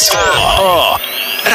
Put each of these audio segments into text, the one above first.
Ez a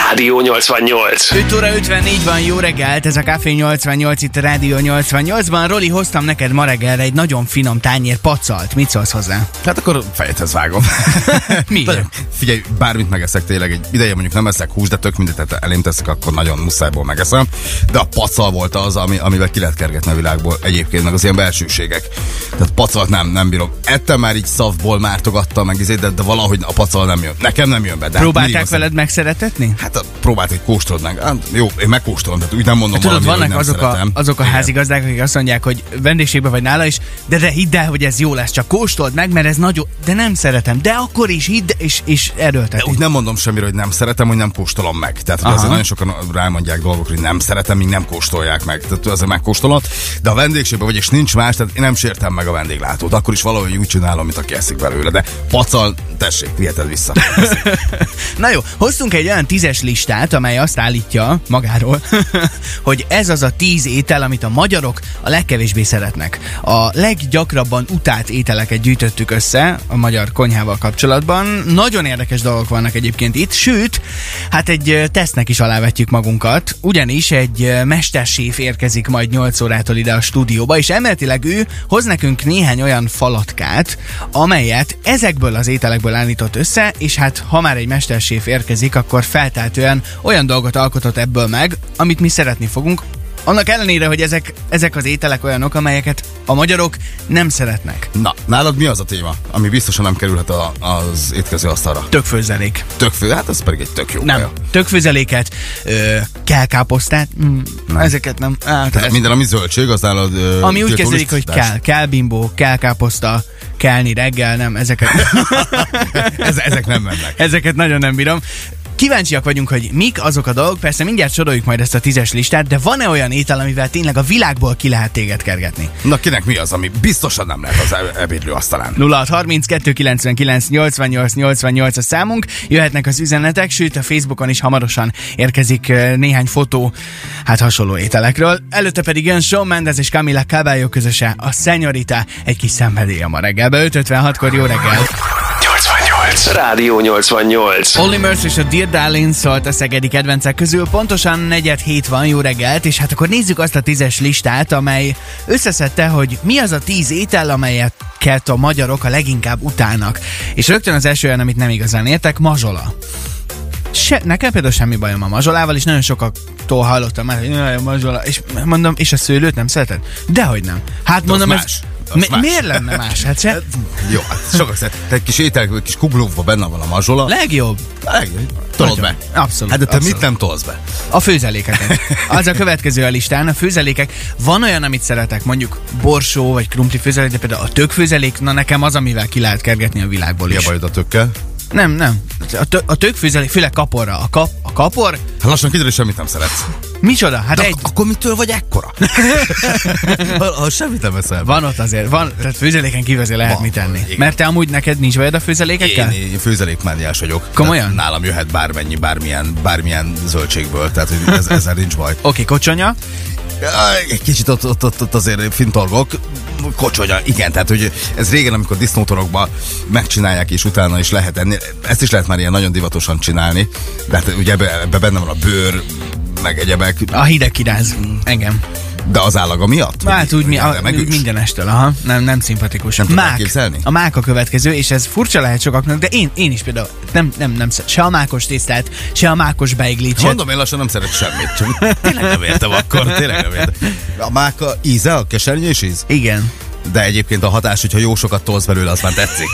Rádió 88. 5 óra 54 van, jó reggelt, ez a Café 88 itt a Rádió 88-ban. Roli, hoztam neked ma reggelre egy nagyon finom tányér pacalt. Mit szólsz hozzá? Hát akkor fejedhez vágom. Nagyon- Figyelj, bármit megeszek tényleg, egy ideje mondjuk nem eszek hús, de tök mindet tehát elém teszek, akkor nagyon muszájból megeszem. De a pacal volt az, ami, amivel ki lehet kergetni a világból egyébként, meg az ilyen belsőségek. Tehát pacalt nem, nem bírom. Ettem már így szavból mártogattam, meg izé, de, de valahogy a pacal nem jön. Nekem nem jön be. De Próbálták mindig azt- veled megszeretetni? Hát a- próbált egy meg. Hát, jó, én megkóstolom, tehát úgy nem mondom Tudod, valamiről, vannak hogy nem azok a, szeretem. azok a házigazdák, akik azt mondják, hogy vendégségben vagy nála is, de de hidd el, hogy ez jó lesz, csak kóstold meg, mert ez nagyon, de nem szeretem, de akkor is hidd, és, és De erőlteti. úgy nem mondom semmire, hogy nem szeretem, hogy nem kóstolom meg. Tehát hogy Aha. azért nagyon sokan rámondják dolgokra, hogy nem szeretem, míg nem kóstolják meg. Tehát azért megkóstolod. De a vendégségben vagy, és nincs más, tehát én nem sértem meg a vendéglátót. Akkor is valahogy úgy csinálom, mint aki eszik belőle. De pacal, tessék, viheted vissza. Na jó, hoztunk egy olyan tízes listát, amely azt állítja magáról, hogy ez az a tíz étel, amit a magyarok a legkevésbé szeretnek. A leggyakrabban utált ételeket gyűjtöttük össze a magyar konyhával kapcsolatban. Nagyon érdekes dolgok vannak egyébként itt, sőt, hát egy ö, tesztnek is alávetjük magunkat, ugyanis egy mesterséf érkezik majd 8 órától ide a stúdióba, és emeletileg ő hoz nekünk néhány olyan falatkát, amelyet ezekből az ételekből állított össze, és hát ha már egy mesterséf érkezik, akkor felteltően olyan dolgot alkotott ebből meg, amit mi szeretni fogunk, annak ellenére, hogy ezek, ezek az ételek olyanok, amelyeket a magyarok nem szeretnek. Na, nálad mi az a téma, ami biztosan nem kerülhet a, az étkező asztalra? Tökfőzelék. Tök fő, hát ez pedig egy tök jó Nem, kaja. tökfőzeléket, ö, kelkáposztát, mm, ezeket nem. Hát, ez, minden, ami zöldség, az nálad... ö, ami úgy kezdődik, hogy kell, kell bimbó, kell káposzta, kelni reggel, nem, ezeket, Ez, ezek nem mennek. ezeket nagyon nem bírom. Kíváncsiak vagyunk, hogy mik azok a dolgok, persze mindjárt soroljuk majd ezt a tízes listát, de van-e olyan étel, amivel tényleg a világból ki lehet téged kergetni? Na, kinek mi az, ami biztosan nem lehet az ebédlő asztalán? 0630 299 88 88 a számunk, jöhetnek az üzenetek, sőt a Facebookon is hamarosan érkezik néhány fotó, hát hasonló ételekről. Előtte pedig jön Shawn Mendes és Camila Cabello közöse, a Szenyorita, egy kis szenvedély a ma reggelbe. 5.56-kor jó reggel! 88. Rádió 88. Only Mercy és a Dear Darling szólt a szegedi kedvencek közül. Pontosan negyed hét van, jó reggelt, és hát akkor nézzük azt a tízes listát, amely összeszedte, hogy mi az a tíz étel, amelyeket a magyarok a leginkább utálnak. És rögtön az első olyan, amit nem igazán értek, mazsola. Se, nekem például semmi bajom a mazsolával, és nagyon sokaktól hallottam már, hogy jaj, a mazsola, és mondom, és a szőlőt nem szereted? Dehogy nem. Hát az mondom, ez, más. Mi, más. miért lenne más? Hát se, Jó, hát sokat szeret. Te egy kis étel, egy kis kuglókban benne van a mazsola. legjobb. Legjobb. Tolod be. Abszolút, Hát de te abszolút. mit nem tolsz be? A főzelékeket. Az a következő a listán. A főzelékek, van olyan, amit szeretek, mondjuk borsó vagy krumpli főzelék, de például a tök főzelék, na nekem az, amivel ki lehet kergetni a világból Mi a is. bajod a tökkel? Nem, nem. A, tö- a tök főzelék, főleg kaporra. A, kap, a kapor, Hát lassan kiderül, hogy semmit nem szeretsz. micsoda? Hát De egy, ak- akkor mitől vagy ekkora? ha, semmit nem eszel. van ott azért, van, tehát főzeléken kívül lehet Van, mit tenni. igen. Mert te amúgy neked nincs bajod a főzelékekkel? Én, én főzelékmániás vagyok. Komolyan? Tehát Nálam jöhet bármennyi, bármilyen, bármilyen zöldségből, tehát hogy ez, ezzel nincs baj. Oké, okay, kocsonya. Egy kicsit ott, ott, ott, ott azért fintorgok. Kocsonya, igen, tehát hogy ez régen, amikor disznótorokba megcsinálják és utána is lehet enni, ezt is lehet már ilyen nagyon divatosan csinálni, de hát ugye ebbe, ebbe benne van a bőr, meg egyebek, A hideg kiráz. Engem. De az állaga miatt? Hát úgy, mi, a, minden estől, aha, nem, nem szimpatikus. Nem Mák. elképzelni? A mák a következő, és ez furcsa lehet sokaknak, de én, én is például nem, nem, nem, se a mákos tésztát, se a mákos beiglit, se Mondom, én lassan nem szeret semmit, csak tényleg nem értem akkor, tényleg nem értem. A máka íze, a kesernyés íz? Igen. De egyébként a hatás, hogyha jó sokat tolsz belőle, az már tetszik.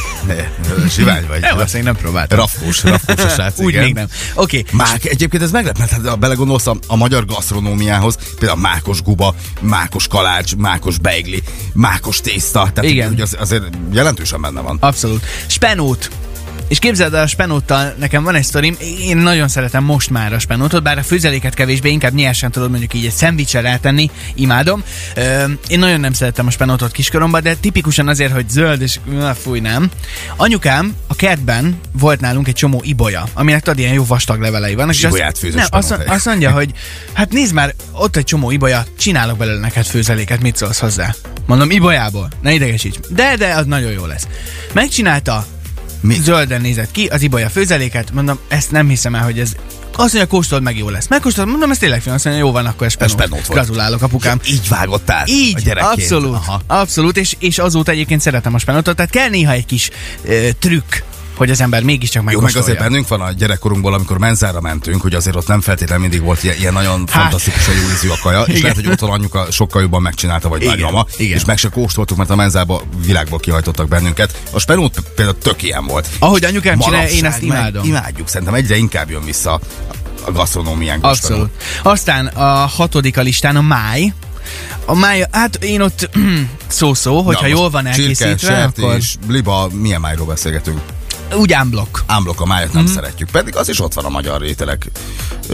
Sivány vagy. Nem, azt még nem próbáltam. Rafkós, rafkós a srác, Úgy igen. még nem. Oké. Okay. Mák, egyébként ez meglep, mert hát, ha belegondolsz a, a magyar gasztronómiához, például mákos guba, mákos kalács, mákos beigli, mákos tészta, tehát Igen. Hogy az, azért jelentősen benne van. Abszolút. Spenót. És képzeld el, a spenóttal nekem van egy sztorim, én nagyon szeretem most már a spenótot, bár a főzeléket kevésbé, inkább nyersen tudod mondjuk így egy szendvicsre rátenni, imádom. Ö, én nagyon nem szerettem a spenótot kiskoromban, de tipikusan azért, hogy zöld, és na, fúj, nem. Anyukám a kertben volt nálunk egy csomó ibolya, aminek tudod, ilyen jó vastag levelei vannak. És ibolyát főzött nem, azt, azt mondja, hogy hát nézd már, ott egy csomó ibolya, csinálok belőle neked főzeléket, mit szólsz hozzá? Mondom, ibolyából, ne idegesíts. De, de, az nagyon jó lesz. Megcsinálta, Mi? Zölden nézett ki, az ibolya főzeléket, mondom, ezt nem hiszem el, hogy ez azt mondja, kóstold meg, jó lesz. Megkóstold, mondom, ez tényleg finom, azt mondja, jó van, akkor ez spenót. spenót volt. Gratulálok, apukám. Így vágott át a Így, gyerekként. abszolút, Aha. abszolút, és, és azóta egyébként szeretem a spenótot, tehát kell néha egy kis ö, trükk, hogy az ember mégiscsak Jó, meg megkóstolja. azért bennünk van a gyerekkorunkból, amikor menzára mentünk, hogy azért ott nem feltétlenül mindig volt ilyen, ilyen nagyon Hát. fantasztikusan jó ízű a kaja, és Igen. lehet, hogy otthon anyuka sokkal jobban megcsinálta, vagy nagymama, igen. és meg se kóstoltuk, mert a menzába világból kihajtottak bennünket. A spenót például tök ilyen volt. Ahogy anyukám csinálja, én ezt imádom. Imádjuk, szerintem egyre inkább jön vissza a gasztronómiánk. Abszolút. Aztán a hatodik a listán a máj. A máj, hát én ott szó-szó, hogyha jól van elkészítve, Csirke, akkor sertés, liba, milyen májról beszélgetünk? Úgy ámblok. Ámblok a májat nem szeretjük, pedig az is ott van a magyar ételek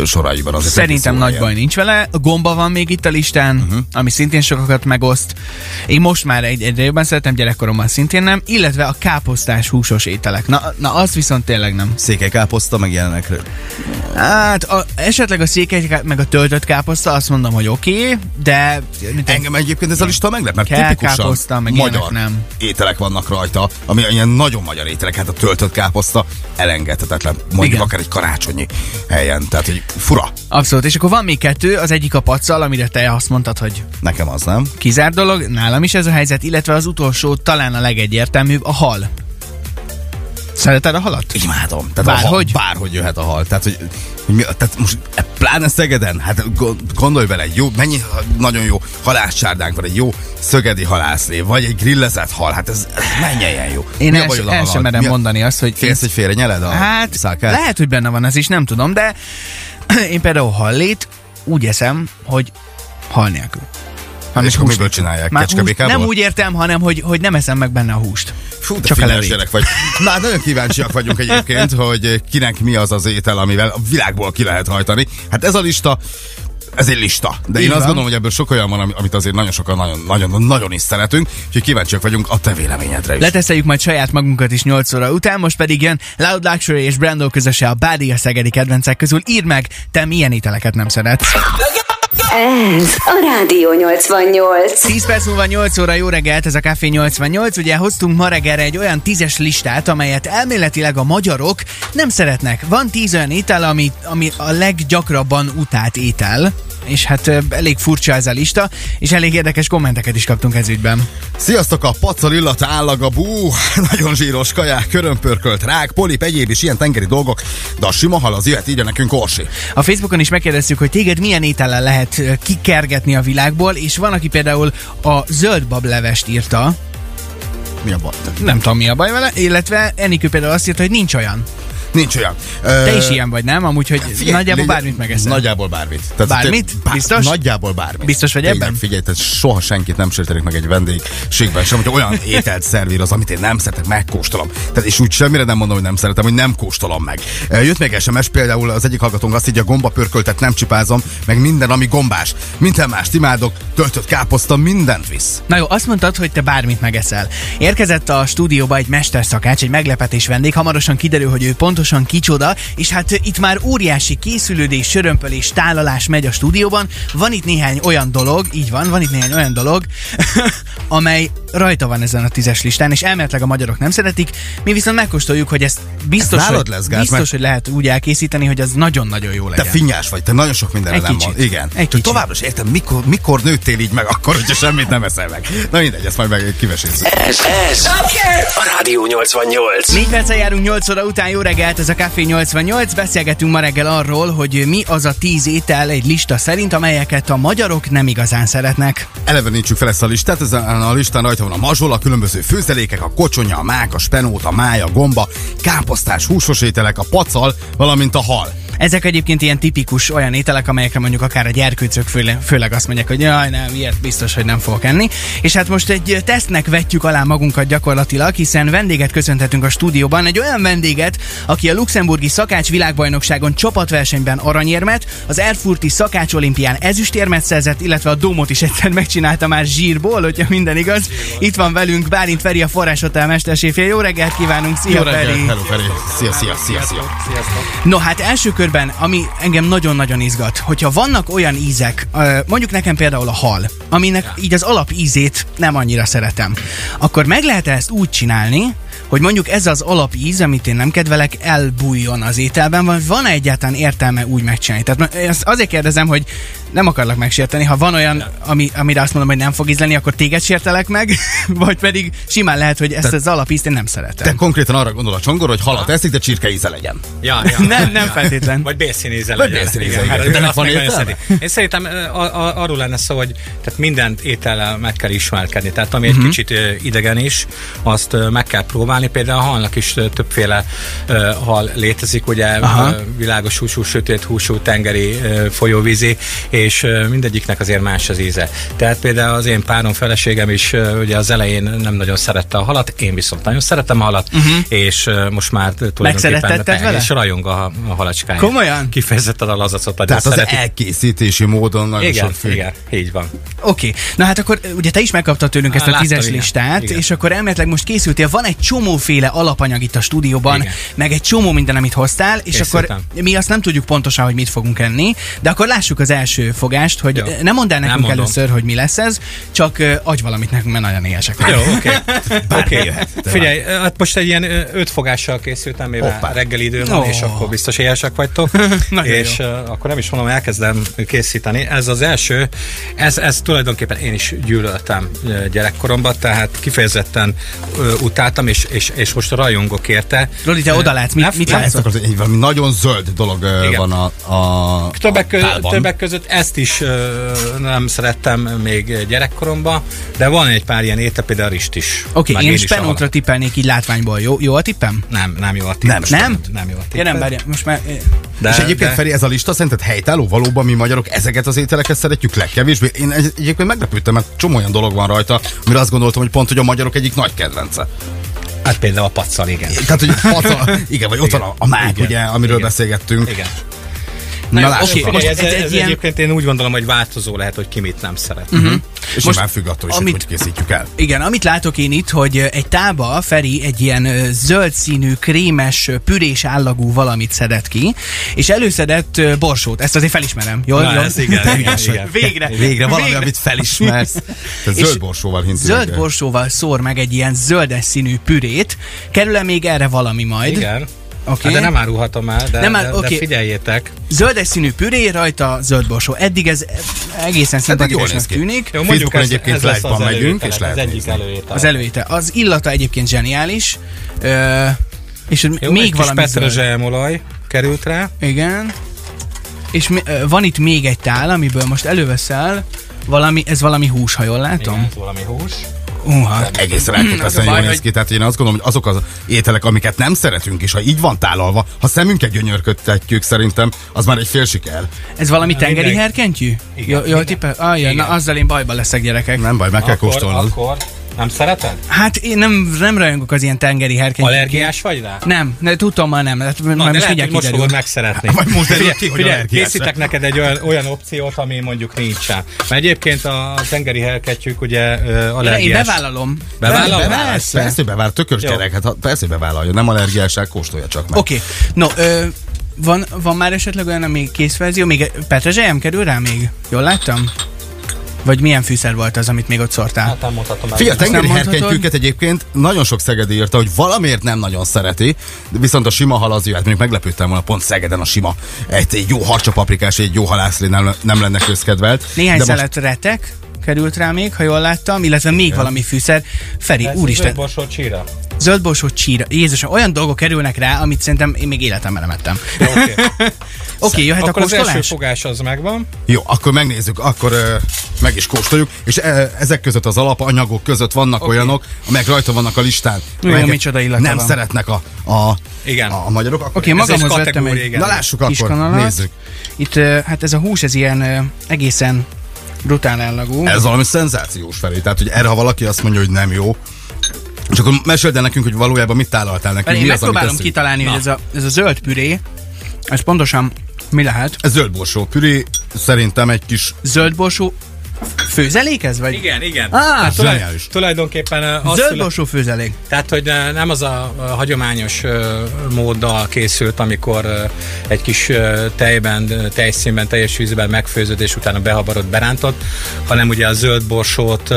soraiban. Azért Szerintem nagy baj nincs vele. A gomba van még itt a listán, uh-huh. ami szintén sokakat megoszt. Én most már egy, egyre jobban szeretem, gyerekkoromban szintén nem. Illetve a káposztás húsos ételek. Na, na az viszont tényleg nem. Székelykáposzta, meg ilyenekre. Hát a, esetleg a székely meg a töltött káposzta, azt mondom, hogy oké, okay, de mint Engem egyébként ez a lista meglep, mert tipikusan káposzta, meg magyar nem. ételek vannak rajta, ami ilyen nagyon magyar ételek, hát a töltött káposzta elengedhetetlen, mondjuk Igen. akár egy karácsonyi helyen, tehát hogy fura, Abszolút, és akkor van még kettő, az egyik a paccal, amire te azt mondtad, hogy nekem az nem. kizár dolog, nálam is ez a helyzet, illetve az utolsó, talán a legegyértelműbb, a hal. Szereted a halat? Imádom. Tehát Bárhogy? A hal, bárhogy jöhet a hal. Tehát, hogy, hogy mi, tehát most e, pláne Szegeden, hát go- gondolj bele, jó, mennyi nagyon jó halászsárdánk van, egy jó szögedi halászlé, vagy egy grillezett hal, hát ez, ez mennyien jó. Én Mi el, el hallal? sem merem mondani azt, hogy... Félsz, hogy félre nyeled a Hát, szákát? lehet, hogy benne van ez is, nem tudom, de én például hallét úgy eszem, hogy hal nélkül. És akkor miből csinálják? Kecskebékából? nem úgy értem, hanem hogy, hogy nem eszem meg benne a húst. Fú, de Csak a gyerek vagy. Na, hát nagyon kíváncsiak vagyunk egyébként, hogy kinek mi az az étel, amivel a világból ki lehet hajtani. Hát ez a lista, ez egy lista. De Így én azt gondolom, hogy ebből sok olyan van, ami- amit azért nagyon sokan nagyon, nagyon, nagyon is szeretünk, úgyhogy kíváncsiak vagyunk a te véleményedre is. Leteszeljük majd saját magunkat is 8 óra után, most pedig jön Loud Luxury és Brando közöse a Bádi a szegedi kedvencek közül. Írd meg, te milyen ételeket nem szeretsz. Ez a Rádió 88. 10 perc múlva 8 óra jó reggelt, ez a Café 88. Ugye hoztunk ma reggelre egy olyan tízes listát, amelyet elméletileg a magyarok nem szeretnek. Van 10 olyan étel, ami, ami a leggyakrabban utált étel, és hát elég furcsa ez a lista, és elég érdekes kommenteket is kaptunk ez ügyben. Sziasztok, a pacal illat állaga, bú, nagyon zsíros kaják, körömpörkölt rák, polip, egyéb is ilyen tengeri dolgok, de a sima hal az jöhet, írja nekünk Orsi. A Facebookon is megkérdeztük, hogy téged milyen étellel lehet kikergetni a világból, és van, aki például a zöld bablevest írta, Mi a baj? nem tudom mi a baj vele, illetve Enikő például azt írta, hogy nincs olyan. Nincs olyan. Te is ilyen vagy, nem? Amúgy, hogy Figyelj, nagyjából légy- bármit megeszel. Nagyjából bármit. Tehát Bármit? te- Biztos? Nagyjából bármit. Biztos vagy Tényleg, ebben? Figyelj, tehát soha senkit nem sértenek meg egy vendégségben sem, hogy olyan ételt szervír az, amit én nem szeretek, megkóstolom. Tehát és úgy semmire nem mondom, hogy nem szeretem, hogy nem kóstolom meg. Jött még SMS, például az egyik hallgatónk azt így a gombapörköltet nem csipázom, meg minden, ami gombás. Minden mást imádok, töltött káposzta, mindent visz. Na jó, azt mondtad, hogy te bármit megeszel. Érkezett a stúdióba egy mesterszakács, egy meglepetés vendég, hamarosan kiderül, hogy ő pontosan kicsoda, és hát itt már óriási készülődés, sörömpölés, tálalás megy a stúdióban. Van itt néhány olyan dolog, így van, van itt néhány olyan dolog, amely rajta van ezen a tízes listán, és elméletileg a magyarok nem szeretik, mi viszont megkóstoljuk, hogy ezt biztos, Ez nálad hogy, lesz, Gáz, biztos mert- hogy lehet úgy elkészíteni, hogy az nagyon-nagyon jó Te legyen. finnyás vagy, te nagyon sok mindenre Egy van. Igen. Egy kicsit. Továbbra is értem, mikor, mikor nőttél így meg akkor, hogyha semmit nem eszel meg. Na mindegy, ezt majd meg kivesézzük. Ez, ez a Rádió 88. 4 perccel járunk 8 óra után, jó reggelt, ez a Café 88. Beszélgetünk ma reggel arról, hogy mi az a 10 étel egy lista szerint, amelyeket a magyarok nem igazán szeretnek. Elevenítsük fel ezt a listát, ezen a listán rajta van a mazsol, a különböző főzelékek, a kocsonya, a mák, a spenót, a mája, a gomba, káposztás, húsos ételek, a pacal, valamint a hal. Ezek egyébként ilyen tipikus olyan ételek, amelyekre mondjuk akár a gyerkőcök főle, főleg azt mondják, hogy jaj, nem, ilyet biztos, hogy nem fogok enni. És hát most egy tesztnek vetjük alá magunkat gyakorlatilag, hiszen vendéget köszönhetünk a stúdióban, egy olyan vendéget, aki a luxemburgi szakács világbajnokságon csapatversenyben aranyérmet, az Erfurti szakács olimpián ezüstérmet szerzett, illetve a domot is egyszer megcsinálta már zsírból, hogyha minden igaz. Itt van velünk Bálint Feri, a Forrás Hotel mesterséfje. Jó reggelt kívánunk, szia Feri! Hello, Feri. Szia, szia, szia, szia. No hát első körben, ami engem nagyon-nagyon izgat, hogyha vannak olyan ízek, mondjuk nekem például a hal, aminek így az alap ízét nem annyira szeretem, akkor meg lehet ezt úgy csinálni, hogy mondjuk ez az alapíz, amit én nem kedvelek, elbújjon az ételben, vagy van-e egyáltalán értelme úgy megcsinálni? Tehát ezt azért kérdezem, hogy nem akarlak megsérteni, ha van olyan, ami, amire azt mondom, hogy nem fog ízleni, akkor téged sértelek meg, vagy pedig simán lehet, hogy ezt Te- az alapízt én nem szeretem. Te konkrétan arra gondol a csongor, hogy halat eszik, de csirke íze legyen. Ja, ja. Nem, nem feltétlen. Vagy bélszínéze Vagy legyen. bélszínéze, Igen, igen. hát De van értelme? Én szerintem a, a, arról lenne szó, hogy tehát mindent étellel meg kell ismerkedni. Tehát ami egy kicsit ö, idegen is, azt meg kell próbálni. Például a halnak is többféle hal létezik, ugye Aha. világos húsú, sötét húsú, tengeri, ö, folyóvízi, és ö, mindegyiknek azért más az íze. Tehát például az én párom feleségem is ö, ugye az elején nem nagyon szerette a halat, én viszont nagyon szeretem a halat, uh-huh. és most már tulajdonképpen vele? és rajong a, a. Komolyan? Kifejezetten a lazacot Tehát az szereti. elkészítési módon nagyon Igen, sok függ. igen, így van. Oké, okay. na hát akkor ugye te is megkaptad tőlünk ezt Á, a láttam, tízes igen. listát, Igen. és akkor elméletileg most készültél, van egy csomóféle alapanyag itt a stúdióban, Igen. meg egy csomó minden, amit hoztál, és Készültem. akkor mi azt nem tudjuk pontosan, hogy mit fogunk enni, de akkor lássuk az első fogást, hogy Jó. nem mondd el nekünk először, hogy mi lesz ez, csak uh, adj valamit nekünk, mert nagyon éhesek Jó, oké. Oké. Figyelj, hát most egy ilyen öt fogással készültem, mivel Hoppá. reggeli idő van, Ó. és akkor biztos éhesek vagytok. És jó. akkor nem is mondom, elkezdem készíteni. Ez az első, ez, ez tulajdonképpen én is gyűlöltem gyerekkoromban, tehát kifejezetten utáltam, és, és, és most rajongok érte. Roli, te Ö, odalátsz, mit- nem- mit látsz? Akartam, egy valami nagyon zöld dolog Igen. van a, a Többek, között, tálban. többek között ezt is nem szerettem még gyerekkoromban, de van egy pár ilyen étel, például a rist is. Oké, okay, én is a halat. spenótra tippelnék így látványból. Jó, jó a tippem? Nem, nem jó a tipp. Nem, Nem? Nem jó a tipp. Ja, nem, várjál, most már... De, és egyébként, de, Feri, ez a lista szerinted helytálló? Valóban mi magyarok ezeket az ételeket szeretjük legkevésbé? Én egy- egyébként meglepődtem, mert csomó olyan dolog van rajta, amire azt gondoltam, hogy pont, hogy a magyarok egyik nagy kedvence. Hát például a paccal, igen. Tehát, hogy paca, igen, vagy ott van a, a mák, Igen. ugye, amiről Igen. beszélgettünk. Igen. Na, jó, lássuk oké, most ez, ez ez, egy ez ilyen- egyébként én úgy gondolom, hogy változó lehet, hogy ki mit nem szeret. Uh-huh. És Most, nyilván függ attól is, hogy amit- hogy készítjük el. Igen, amit látok én itt, hogy egy tába Feri egy ilyen zöld színű, krémes, pürés állagú valamit szedett ki, és előszedett borsót. Ezt azért felismerem. Jól, Na, jól? ez igen, igen, igen. Végre. Végre valami, amit felismersz. Te zöld borsóval hinti. Zöld borsóval szór meg egy ilyen zöldes színű pürét. Kerül-e még erre valami majd? Igen. Oké. Hát de nem árulhatom el, de, Nem ár- de, oké. de figyeljétek. Zöldes színű püré, rajta zöld borsó. Eddig ez egészen Hát szimpatikusnak tűnik. Jó, Facebookon ez- egyébként ez lesz live-ban az megyünk, és lehet Az egyik előétel. Az előéte. Az illata egyébként zseniális. Ö, és Jó, még egy kis valami zöld. petrezselyemolaj került rá. Igen. És mi, ö, van itt még egy tál, amiből most előveszel valami, ez valami hús, ha jól látom. Igen, valami hús. Az a elképesztően baj, jól néz hogy- ki. Tehát én azt gondolom, hogy azok az ételek, amiket nem szeretünk, és ha így van tálalva, ha szemünket gyönyörködtetjük, szerintem az már egy fél siker. Ez valami tengeri herkentyű? Igen, Jó, jó tippel? Ah, na azzal én bajba leszek gyerekek. Nem baj, meg kell kóstolnod. akkor nem szereted? Hát én nem, nem rajongok az ilyen tengeri herkentyű. Allergiás vagy rá? Nem, ne, tudtam már nem. Hát, Na, majd most lehet, most fogod megszeretni. Vagy most derül ki, hogy allergiás Készítek neked egy olyan, olyan opciót, ami mondjuk nincsen. Mert egyébként a tengeri helketyűk ugye ö, Én, én allergiás. bevállalom. Bevállalod? Persze, Persze. persze, hogy beváll, tökös Jó. gyerek, hát persze, bevállalja, nem allergiásság, kóstolja csak meg. Oké, okay. no, ö, van, van már esetleg olyan, ami kész verzió? Még petrezselyem kerül rá még? Jól láttam? Vagy milyen fűszer volt az, amit még ott szórtál? Hát nem mondhatom el. Figyelj, a tengeri herkentyűket egyébként nagyon sok szegedi írta, hogy valamiért nem nagyon szereti, de viszont a sima hal az jó, hát mondjuk meglepődtem volna pont Szegeden a sima. Egy, egy jó harcsapaprikás, egy jó halászlé nem, nem lenne közkedvelt. Néhány szelet retek került rá még, ha jól láttam, illetve még valami fűszer. Feri, úristen, Borsó csíra. Zöldborsó csíra. Jézusom, olyan dolgok kerülnek rá, amit szerintem én még életemben nem ettem. Oké. Oké, okay, jöhet Akkor a az első kóstolás? fogás az megvan. Jó, akkor megnézzük, akkor ö, meg is kóstoljuk, és e, ezek között az alapanyagok között vannak okay. olyanok, amelyek rajta vannak a listán. Jó, micsoda illata Nem van. szeretnek a, a, Igen. a, a magyarok. Akkor Oké, okay, magamhoz vettem egy igen. Na lássuk kis akkor, kanalat. nézzük. Itt, ö, hát ez a hús, ez ilyen ö, egészen brutál állagú. Ez valami szenzációs felé. Tehát, hogy erre, ha valaki azt mondja, hogy nem jó, és akkor meséld el nekünk, hogy valójában mit tálaltál nekünk, Én mi az, megpróbálom teszünk. kitalálni, hogy ez a, ez a zöld püré, ez pontosan mi lehet? Ez zöldborsó püré, szerintem egy kis Zöldborsó Főzelék ez, vagy? Igen, igen. Á, Tehát tulaj, zseniális. tulajdonképpen ö, az Zöld szüle- borsó főzelék. Tehát, hogy ö, nem az a hagyományos ö, móddal készült, amikor egy kis tejben, tejszínben, teljes vízben megfőzött, és utána behabarott, berántott, hanem ugye a zöld borsót, ö,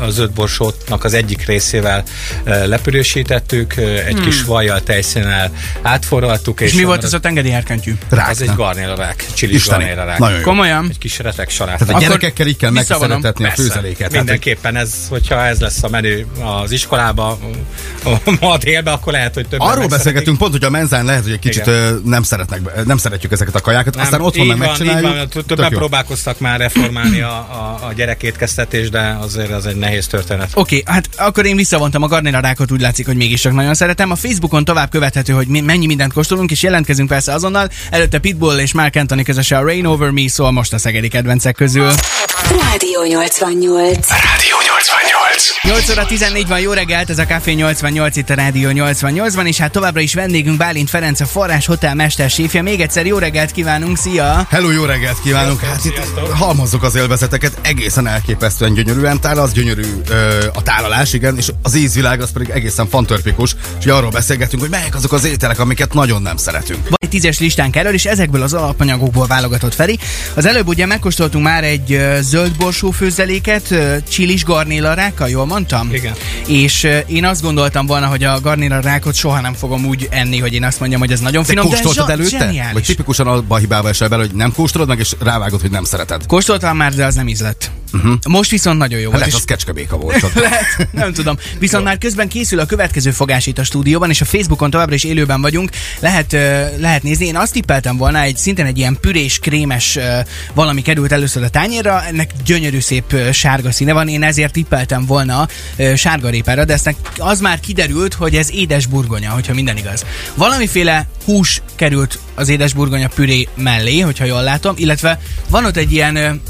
a zöld borsótnak az egyik részével ö, egy kis vajjal, tejszínnel átforraltuk. Hmm. És mi volt ez a tengeri herkentyű? Rák, Az egy garnélarák, csilis garnélarák. Komolyan? Egy kis retek salát. Tehát a Akkor gyerekekkel így kell. Megszeretetni a főzeléket. Hogy Mindenképpen ez, hogyha ez lesz a menü az iskolába, ma délbe, akkor lehet, hogy többen Arról beszélgetünk pont, hogy a menzán lehet, hogy egy kicsit Igen. nem, szeretnek, nem szeretjük ezeket a kajákat, Nem, aztán otthon meg van, megcsináljuk. Többen próbálkoztak már reformálni a, a, a gyerekétkeztetést, de azért az egy nehéz történet. Oké, hát akkor én visszavontam a garnélarákot, úgy látszik, hogy mégiscsak nagyon szeretem. A Facebookon tovább követhető, hogy mennyi mindent kóstolunk, és jelentkezünk persze azonnal. Előtte Pitbull és Mark Anthony közöse a Rain Over Me, szól most a szegedi kedvencek közül. Rádió 88. Rádió 88. 8 óra 14 van, jó reggelt, ez a Café 88 itt a Rádió 88-ban, és hát továbbra is vendégünk Bálint Ferenc, a Forrás Hotel mesterséfje. Még egyszer jó reggelt kívánunk, szia! Hello, jó reggelt kívánunk! Hát itt halmozzuk az élvezeteket, egészen elképesztően gyönyörűen tál, az gyönyörű ö, a tálalás, igen, és az ízvilág az pedig egészen fantörpikus, és arról beszélgetünk, hogy melyek azok az ételek, amiket nagyon nem szeretünk. Tízes listánk erről, és ezekből az alapanyagokból válogatott Feri. Az előbb ugye megkóstoltunk már egy zöld borsó főzeléket, csilis garnélarákkal, jól mondtam? Igen. És én azt gondoltam volna, hogy a garnélarákot soha nem fogom úgy enni, hogy én azt mondjam, hogy ez nagyon finom, de kóstoltad zsa- előtte? zseniális. Vagy tipikusan abba a hibába esel bele, hogy nem kóstolod meg, és rávágod, hogy nem szereted. Kóstoltam már, de az nem ízlett. Uh-huh. Most viszont nagyon jó volt. lehet, és- az kecskebéka volt. Lehet, nem tudom. Viszont már közben készül a következő fogás itt a stúdióban, és a Facebookon továbbra is élőben vagyunk. Lehet, lehet nézni. Én azt tippeltem volna, egy szintén egy ilyen pürés, krémes valami került először a tányérra, ennek gyönyörű szép sárga színe van, én ezért tippeltem volna sárgarépára, de eznek az már kiderült, hogy ez édes burgonya, hogyha minden igaz. Valamiféle hús került az édes burgonya püré mellé, hogyha jól látom, illetve van ott egy ilyen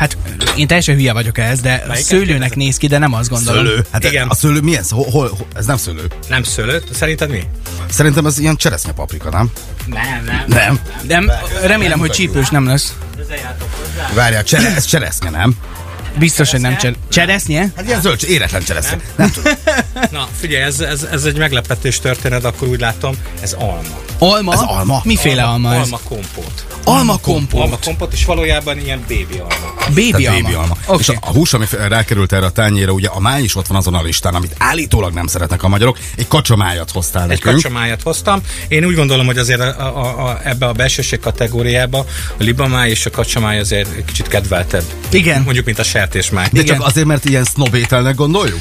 Hát én teljesen hülye vagyok ehhez, de Melyiket szőlőnek néz ki, de nem azt gondolom. Szőlő. Hát Igen. A szőlő milyen? szó- Hol, hol, ez nem szőlő. Nem szőlőt? Szerinted mi? Szerintem ez ilyen cseresznye paprika, nem? Nem, nem. Nem. Nem, remélem, hogy csípős nem lesz. Várjál, csere, ez cseresznye, nem? Biztos, hogy nem cser- cseresznye. Hát ilyen zöld, éretlen cseresznye. Nem tudom. Na, figyelj, ez, ez, ez egy meglepetés történet, akkor úgy látom, ez alma. Alma? Ez alma? Miféle alma, ez? Alma kompót. Alma kompót. Alma kompót, és valójában ilyen bébi alma. Baby Tehát alma. baby alma. Oké. És a, a hús, ami rákerült erre a tányérra, ugye a máj is ott van azon a listán, amit állítólag nem szeretnek a magyarok. Egy kacsamájat hoztál Egy nekünk. kacsamájat hoztam. Én úgy gondolom, hogy azért a, a, a, ebbe a belsőség kategóriába a libamáj és a kacsamáj azért egy kicsit kedveltebb. Igen. Mondjuk, mint a sertésmáj. De Igen. csak azért, mert ilyen snob ételnek gondoljuk?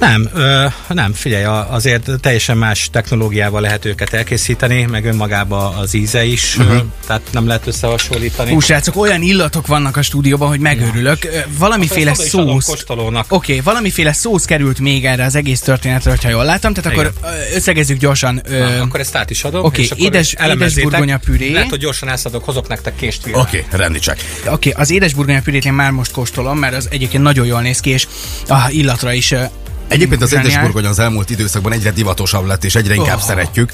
Nem, ö, nem, figyelj, azért teljesen más technológiával lehet őket elkészíteni, meg önmagába az íze is, uh-huh. tehát nem lehet összehasonlítani. Hú, srácok, olyan illatok vannak a stúdióban, hogy megőrülök. Ö, Valamiféle adom szósz. Oké, okay, valamiféle szósz került még erre az egész történetre, ha jól láttam, tehát akkor Igen. ö, összegezzük gyorsan. Ö, Na, akkor ezt át is adom. és akkor édes- édes burgonya püré. Lehet, hogy gyorsan elszadok, hozok nektek kést. Oké, okay, rendi csak. Oké, okay, az édesburgonya pürét én már most kóstolom, mert az egyébként nagyon jól néz ki, és a illatra is Egyébként az zseniál. édesburgonya az elmúlt időszakban egyre divatosabb lett, és egyre inkább Oh. szeretjük.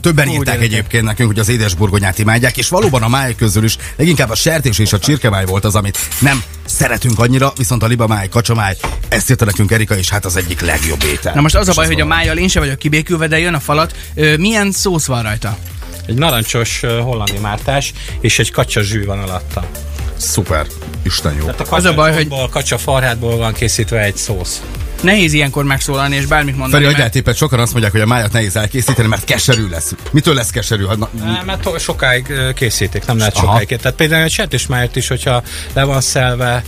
Többen írták egyébként nekünk, hogy az édesburgonyát imádják, és valóban a máj közül is leginkább a sertés és a csirkemáj volt az, amit nem szeretünk annyira, viszont a libamáj, kacsamáj, ezt írta nekünk Erika, és hát az egyik legjobb étel. Na most az a baj, hogy a májjal én se vagyok kibékülve, de jön a falat. Milyen szósz van rajta? Egy narancsos hollandi mártás, és egy kacsa zsű van alatta. Szuper, Isten jó. Tehát a Az a baj, hogy- hogy... kacsa farhátból van készítve egy szósz. Nehéz ilyenkor megszólalni, és bármit mondani. Feri, mert- tippet, sokan azt mondják, hogy a májat nehéz elkészíteni, mert keserű lesz. Mitől lesz keserű? Ha, na, Mert sokáig készítik, nem lehet Aha. sokáig. Tehát például egy sertésmájat is, hogyha le van szelve,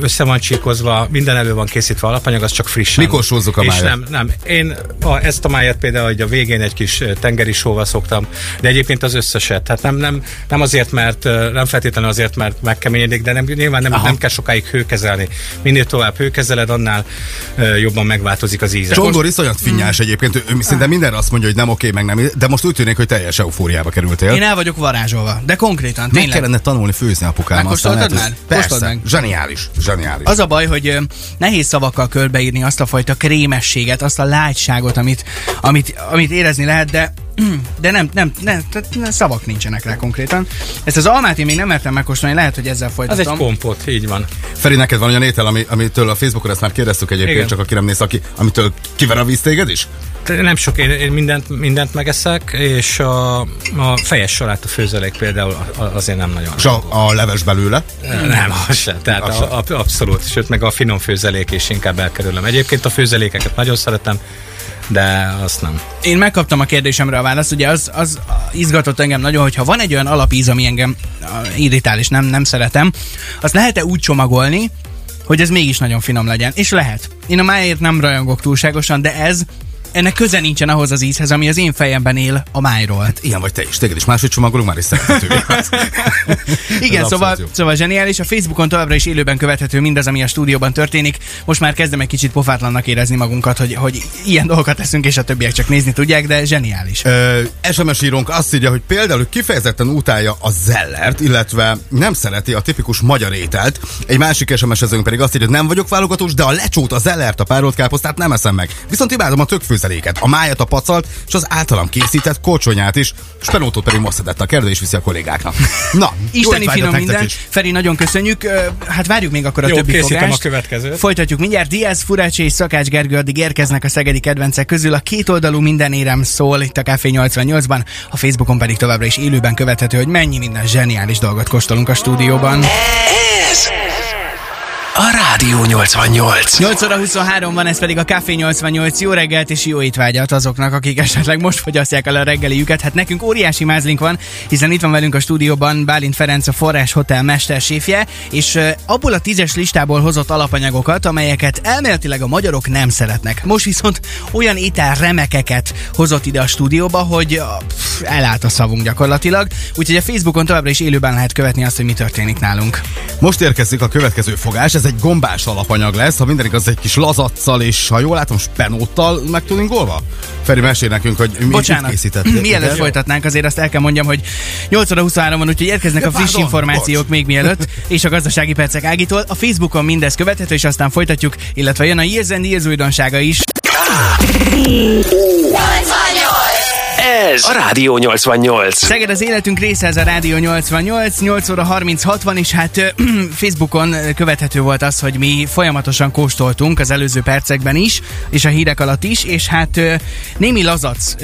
össze van csíkozva, minden elő van készítve alapanyag, az csak frissen. Mikor sózzuk a És májat? nem, nem. Én a, ezt a májat például hogy a végén egy kis tengeri sóval szoktam, de egyébként az összeset. Tehát nem, nem, nem azért, mert nem feltétlenül azért, mert megkeményedik, de nem, nyilván nem, nem kell sokáig hőkezelni. Minél tovább hőkezeled, annál jobban megváltozik az íze. Csongor iszonyat finnyás egyébként, ő, ő szinte mindenre azt mondja, hogy nem oké, meg nem, de most úgy tűnik, hogy teljes eufóriába kerültél. Én el vagyok varázsolva, de konkrétan, Meg tényleg. kellene tanulni főzni apukám. Megkóstoltad már? Persze, meg. zseniális, zseniális. Az a baj, hogy nehéz szavakkal körbeírni azt a fajta krémességet, azt a lágyságot, amit, amit, amit érezni lehet, de de nem, nem, nem, tehát nem, szavak nincsenek rá konkrétan. Ezt az almát én még nem mertem megkóstolni, lehet, hogy ezzel Az folytatom. egy kompot, így van. Feri, neked van olyan étel, ami, amitől a Facebookon ezt már kérdeztük egyébként, Igen. csak aki nem néz, aki, amitől kiver a víz téged is? Nem sok, én, én mindent, mindent megeszek, és a, a fejes saláta főzelék például a- a- azért nem nagyon. És a, a leves belőle? Nem, az se. Tehát Az a, a, abszolút, sőt, meg a finom főzelék is inkább elkerülöm. Egyébként a főzelékeket nagyon szeretem, de azt nem. Én megkaptam a kérdésemre a választ, ugye az, az izgatott engem nagyon, hogyha van egy olyan alapíz, ami engem irritál és nem, nem szeretem, azt lehet-e úgy csomagolni, hogy ez mégis nagyon finom legyen? És lehet. Én a májért nem rajongok túlságosan, de ez ennek köze nincsen ahhoz az ízhez, ami az én fejemben él a májról. Ilyen vagy te is, téged is máshogy csomagolunk, már is szerethető. Igen, szóval, szóval zseniális. A Facebookon továbbra is élőben követhető mindaz, ami a stúdióban történik. Most már kezdem egy kicsit pofátlannak érezni magunkat, hogy, hogy ilyen dolgokat teszünk, és a többiek csak nézni tudják, de zseniális. Ö, SMS írónk azt írja, hogy például kifejezetten utálja a zellert, illetve nem szereti a tipikus magyar ételt. Egy másik sms pedig azt írja, hogy nem vagyok válogatós, de a lecsót, a zellert, a párolt káposztát nem eszem meg. Viszont imádom a tökfőzeléket, a májat, a pacalt, és az általam készített kocsonyát is. Spenótot pedig most szedett a kertbe, és viszi a kollégáknak. Na, Isteni finom minden. is. Feri, nagyon köszönjük. Hát várjuk még akkor a Jó, többi készítem fogást. a következőt. Folytatjuk mindjárt. Diaz, Furácsi és Szakács Gergő addig érkeznek a szegedi kedvencek közül. A kétoldalú minden érem szól itt a Café 88-ban. A Facebookon pedig továbbra is élőben követhető, hogy mennyi minden zseniális dolgot kóstolunk a stúdióban. Ez a Rádió 88. 8 óra 23 van, ez pedig a Café 88. Jó reggelt és jó étvágyat azoknak, akik esetleg most fogyasztják el a reggeliüket. Hát nekünk óriási mázlink van, hiszen itt van velünk a stúdióban Bálint Ferenc, a Forrás Hotel mesterséfje, és abból a tízes listából hozott alapanyagokat, amelyeket elméletileg a magyarok nem szeretnek. Most viszont olyan étel remekeket hozott ide a stúdióba, hogy pff, elállt a szavunk gyakorlatilag. Úgyhogy a Facebookon továbbra is élőben lehet követni azt, hogy mi történik nálunk. Most érkezik a következő fogás, ez egy gombás alapanyag lesz, ha minden igaz, egy kis lazaccal és ha jól látom, spenóttal megtudingolva. Feri, mesél nekünk, hogy mi Bocsánat, készítettél. mielőtt folytatnánk, azért azt el kell mondjam, hogy 8 óra 23 van, úgyhogy érkeznek a friss információk bocs. még mielőtt, és a gazdasági percek Ágitól. A Facebookon mindez követhető, és aztán folytatjuk, illetve jön a Years and Years újdonsága is. Ez a Rádió 88. Szeged az életünk része, ez a Rádió 88, 8 óra 36 van, és hát Facebookon követhető volt az, hogy mi folyamatosan kóstoltunk az előző percekben is, és a hírek alatt is, és hát némi lazac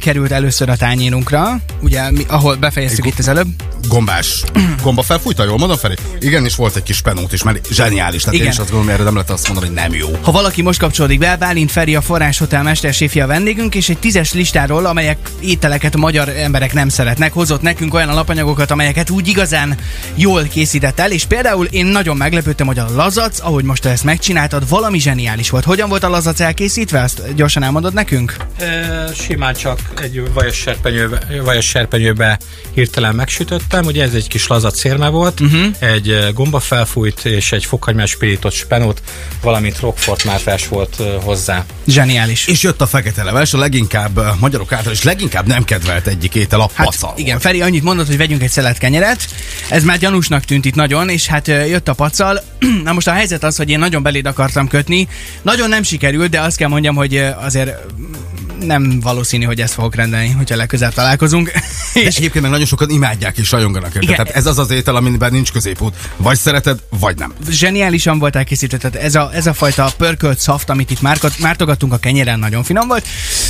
került először a tányérunkra, ugye, mi, ahol befejeztük itt az előbb. Gombás. Gomba felfújta, jól mondom, Feri? Igen, és volt egy kis spenót is, mert zseniális. Tehát Igen. én is azt gondolom, erre nem lehet azt mondani, hogy nem jó. Ha valaki most kapcsolódik be, Bálint Feri a Forrás Hotel mesterséfje a vendégünk, és egy tízes listáról, amelyek ételeket a magyar emberek nem szeretnek, hozott nekünk olyan alapanyagokat, amelyeket úgy igazán jól készített el, és például én nagyon meglepődtem, hogy a lazac, ahogy most ezt megcsináltad, valami zseniális volt. Hogyan volt a lazac elkészítve? Azt gyorsan elmondod nekünk? E, simán csak egy vajas serpenyőbe, vajas serpenyőbe hirtelen megsütöttem, ugye ez egy kis lazac szérme volt, uh-huh. egy gomba felfújt és egy fokhagymás pirított spenót, valamint rockfort mártás volt hozzá. Zseniális. És jött a fekete leves, a leginkább magyarok által, és leginkább nem kedvelt egyik étel, a Hát pacal. igen, Feri annyit mondott, hogy vegyünk egy szelet kenyeret. Ez már gyanúsnak tűnt itt nagyon, és hát jött a pacal. Na most a helyzet az, hogy én nagyon beléd akartam kötni. Nagyon nem sikerült, de azt kell mondjam, hogy azért mm, nem valószínű, hogy ezt fogok rendelni, hogyha legközelebb találkozunk. És egyébként meg nagyon sokan imádják és rajonganak érte. Tehát ez az az étel, amiben nincs középút. Vagy szereted, vagy nem. zseniálisan volt elkészítve, tehát ez a, ez a fajta pörkölt szaft, amit itt márkat, mártogattunk a kenyeren, nagyon finom volt,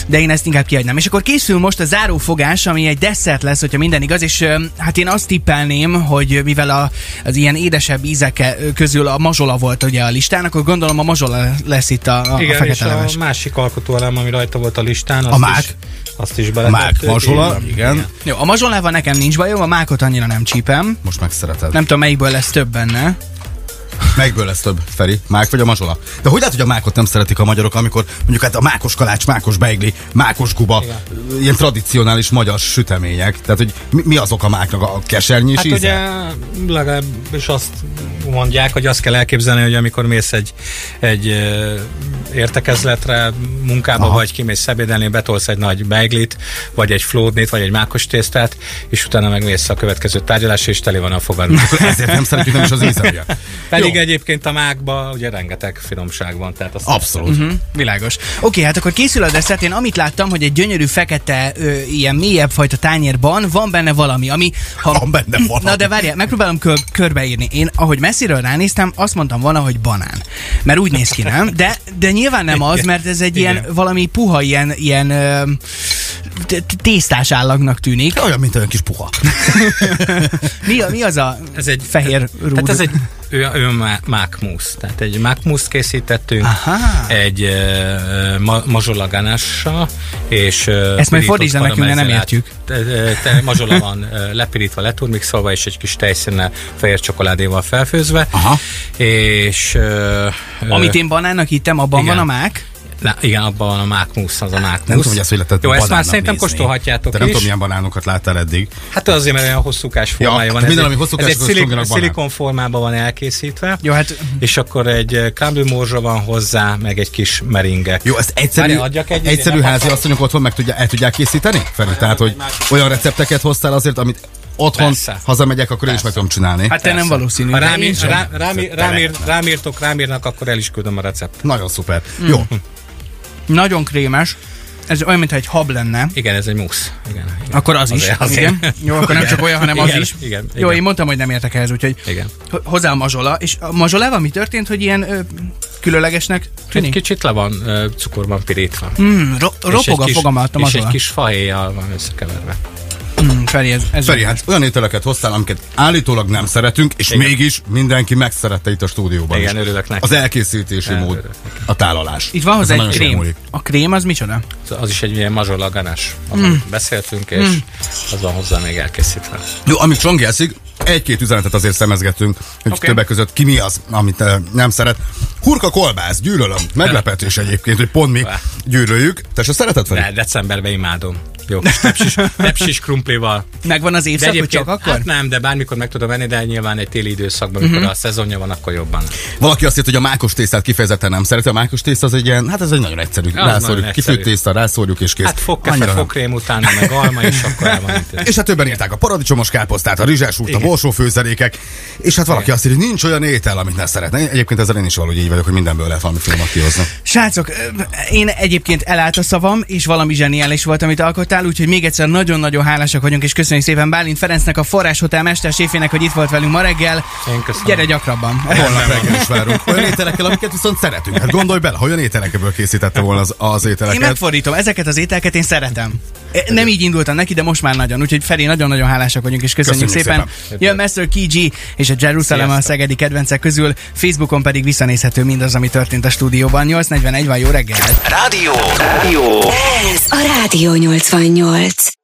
de én ezt inkább kihagynám. És akkor készül most a záró fogás, ami egy desszert lesz, hogyha minden igaz, és hát én azt tippelném, hogy mivel a, az ilyen édesebb ízek közül a mazsola volt ugye a listán, akkor gondolom a mazsola lesz itt a, a, a Igen, és fekete a leves. másik alkotóelem, ami rajta volt a listán, azt mák. is, azt is Mák, beletettük. mazsola, van. igen. Jó, a mazsolával nekem nincs bajom, a mákot annyira nem csípem. Most megszereted. Nem tudom, melyikből lesz több benne. Melyikből lesz több, Feri? Mák vagy a mazsola? De hogy lehet, hogy a mákot nem szeretik a magyarok, amikor mondjuk hát a mákos kalács, mákos beigli, mákos guba, Igen. ilyen tradicionális magyar sütemények. Tehát, hogy mi, mi azok a máknak a kesernyés Hát íze? ugye legalábbis azt mondják, hogy azt kell elképzelni, hogy amikor mész egy, egy értekezletre, munkába Aha. vagy, kimész szebédelni, betolsz egy nagy beiglit, vagy egy flódnit, vagy egy mákos tésztát, és utána megmész a következő tárgyalásra, és tele van a fogadunk. Ezért nem szeretjük, nem is az miatt. Pedig Pedig egyébként a mákban ugye rengeteg finomság van, tehát azt Abszolút. Mhm, világos. Oké, hát akkor készül a desszert. Én amit láttam, hogy egy gyönyörű fekete, ö, ilyen mélyebb fajta tányérban van benne valami, ami... Ha... Van benne valami. Na de várjál, megpróbálom kör, körbeírni. Én, ahogy messziről ránéztem, azt mondtam volna, hogy banán. Mert úgy néz ki, nem? De, de nyilván nem az, mert ez egy ilyen valami puha, ilyen, ilyen tésztás állagnak tűnik. Olyan, mint olyan kis puha. Mi, mi az a Ez egy fehér rúd? Tehát ez egy ő, ő má- mákmusz. Tehát egy mákmuszt készítettünk, Aha. egy uh, ma, mazsolaganással, és uh, Ezt majd le nekünk, mert nem értjük. Te- te- Mazsola van uh, lepirítva, leturmixolva, és egy kis tejszínnel, fehér csokoládéval felfőzve. Aha. És... Uh, Amit én banánnak hittem, abban Igen. van a mák. Na, igen, abban van a mákmusz, az a mákmusz. Nem tudom, hogy ezt hogy lehetett Jó, ezt már szerintem nézni. kóstolhatjátok Te nem is. tudom, milyen banánokat láttál eddig. Hát azért, mert olyan hosszúkás formája Ja, van. hát minden, ami hosszúkás, ez egy szilik, szilikon formában van elkészítve. Jó, hát És akkor egy eh, crumble morzsa van hozzá, meg egy kis meringe. Jó, ezt egyszerű, Várjál, adjak egy- egyszerű házi asszonyok otthon meg tudja, el tudják készíteni? Feri, tehát, hogy olyan recepteket hoztál azért, amit otthon Persze. hazamegyek, akkor én is meg tudom csinálni. Hát te nem valószínű. Ha de rám, én sem. rá, rám, rámír, rámírtok, rámírnak, akkor el is küldöm a recept. Nagyon szuper. Mm. Jó, Nagyon krémes. Ez olyan, mintha egy hab lenne. Igen, ez egy musz. Igen, igen. Akkor az is. Azért- azért. Igen. Jó, akkor nem Igen. csak olyan, hanem az Igen, is. igen, Jó, igen. én mondtam, hogy nem értek ehhez, úgyhogy Igen. ho- hozzá mazsola. És a mazsolával mi történt, hogy ilyen ö, különlegesnek Egy tűnik? kicsit le van uh, cukorban pirítva. Mm, ro- ropog egy a kis- fogam alatt a És egy mazsola. kis fahéjjal van összekeverve. Mm, Feri, ez, ez Feri, hát olyan ételeket hoztál, amiket állítólag nem szeretünk, és Igen. mégis mindenki megszerette itt a stúdióban Igen, is. örülök neki. Az elkészítési Igen, mód, a tálalás. Itt van hozzá egy krém. múlik. A krém az micsoda? Az- Az is egy ilyen mazsola ganás. Mm. Beszéltünk, és az van hozzá még elkészítve. Jó, amíg Csongi eszik, egy-két üzenetet azért szemezgetünk, hogy okay. többek között ki mi az, amit uh, nem szeret. Hurka kolbász, gyűlölöm. Meglepetés egyébként, hogy pont mi gyűlöljük. Te se szereted fel? De decemberben imádom. Jó, kis tepsis, tepsis krumplival. Megvan az évszak, hogy csak akkor? Hát nem, de bármikor meg tudom venni, de nyilván egy téli időszakban, amikor Mhm. a szezonja van, akkor jobban. Valaki azt írt, hogy a mákos tésztát kifejezetten nem szereti. A mákos tészta az egy ilyen, hát ez egy nagyon egyszerű. nagyon rászórjuk, kifőtt tészta, rászórjuk és kész. Hát fogkefe, fogkrém utána, meg alma, és akkor el van intézve. És hát többen írták a paradicsomos káposztát, a rizsás út, a Igen. borsó főzelékek, és hát valaki azt írja, hogy nincs olyan étel, amit ne szeretne. Én- Egyébként ezzel én is valahogy így vagyok, hogy mindenből lehet valami filmet kihozni. Srácok, én egyébként elállt a szavam, és valami zseniális volt, amit alkottál, úgyhogy még egyszer nagyon-nagyon hálásak vagyunk, és köszönjük szépen Bálint Ferencnek, a Forrás Hotel mesterséfének, hogy itt volt velünk ma reggel. Én köszönöm. Gyere gyakrabban. Holnap reggel is várunk. Olyan ételekkel, amiket viszont szeretünk. Hát gondolj bele, ha olyan ételekből készítette volna az, az Én ételeket. megfordítom, ezeket az ételeket én szeretem. E, Nem így indultam neki, de most már nagyon. Úgyhogy Feri, nagyon-nagyon hálásak vagyunk, és köszönjük, Köszönjük szépen. szépen. Jön Master KG és a Jerusalem a szegedi kedvencek közül. Facebookon pedig visszanézhető mindaz, ami történt a stúdióban. 8.41 van, jó reggel! Rádió. Rádió. Ez a Rádió 88.